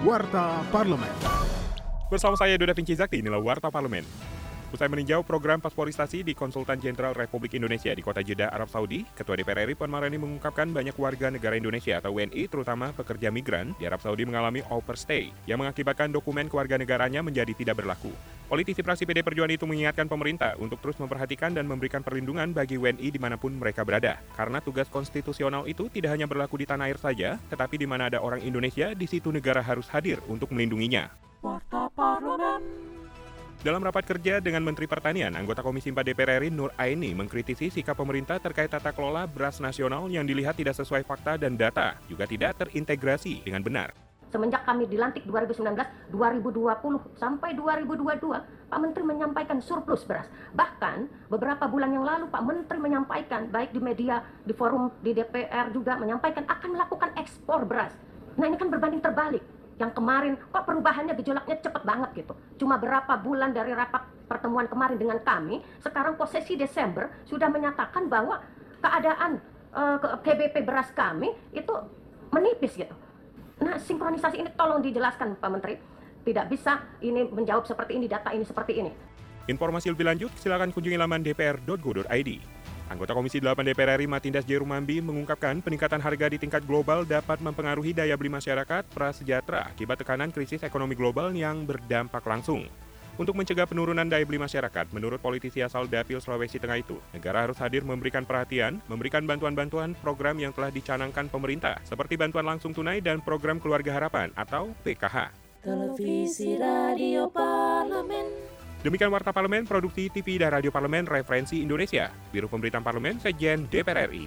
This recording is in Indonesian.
Warta Parlemen. Bersama saya Doda Vinci Zakti, inilah Warta Parlemen. Usai meninjau program pasporisasi di Konsultan Jenderal Republik Indonesia di Kota Jeddah, Arab Saudi, Ketua DPR RI Puan Maharani mengungkapkan banyak warga negara Indonesia atau WNI, terutama pekerja migran, di Arab Saudi mengalami overstay, yang mengakibatkan dokumen kewarganegaranya menjadi tidak berlaku. Politisi praksi PD Perjuangan itu mengingatkan pemerintah untuk terus memperhatikan dan memberikan perlindungan bagi WNI di mana pun mereka berada. Karena tugas konstitusional itu tidak hanya berlaku di tanah air saja, tetapi di mana ada orang Indonesia, di situ negara harus hadir untuk melindunginya. Dalam rapat kerja dengan Menteri Pertanian, anggota Komisi 4 DPR RI Nur Aini mengkritisi sikap pemerintah terkait tata kelola beras nasional yang dilihat tidak sesuai fakta dan data, juga tidak terintegrasi dengan benar. Semenjak kami dilantik 2019, 2020 sampai 2022, Pak Menteri menyampaikan surplus beras. Bahkan beberapa bulan yang lalu Pak Menteri menyampaikan baik di media, di forum di DPR juga menyampaikan akan melakukan ekspor beras. Nah ini kan berbanding terbalik yang kemarin kok perubahannya gejolaknya cepat banget gitu. Cuma berapa bulan dari rapat pertemuan kemarin dengan kami, sekarang posisi Desember sudah menyatakan bahwa keadaan uh, ke KBP beras kami itu menipis gitu. Nah, sinkronisasi ini tolong dijelaskan Pak Menteri. Tidak bisa ini menjawab seperti ini, data ini seperti ini. Informasi lebih lanjut silakan kunjungi laman dpr.go.id. Anggota Komisi 8 DPR RI Matindas Jerumambi mengungkapkan peningkatan harga di tingkat global dapat mempengaruhi daya beli masyarakat prasejahtera akibat tekanan krisis ekonomi global yang berdampak langsung. Untuk mencegah penurunan daya beli masyarakat, menurut politisi asal Dapil Sulawesi Tengah itu, negara harus hadir memberikan perhatian, memberikan bantuan-bantuan program yang telah dicanangkan pemerintah, seperti bantuan langsung tunai dan program Keluarga Harapan atau PKH. Televisi Radio Parlemen. Demikian Warta Parlemen, Produksi TV dan Radio Parlemen Referensi Indonesia. Biro Pemberitaan Parlemen, Sejen DPR RI.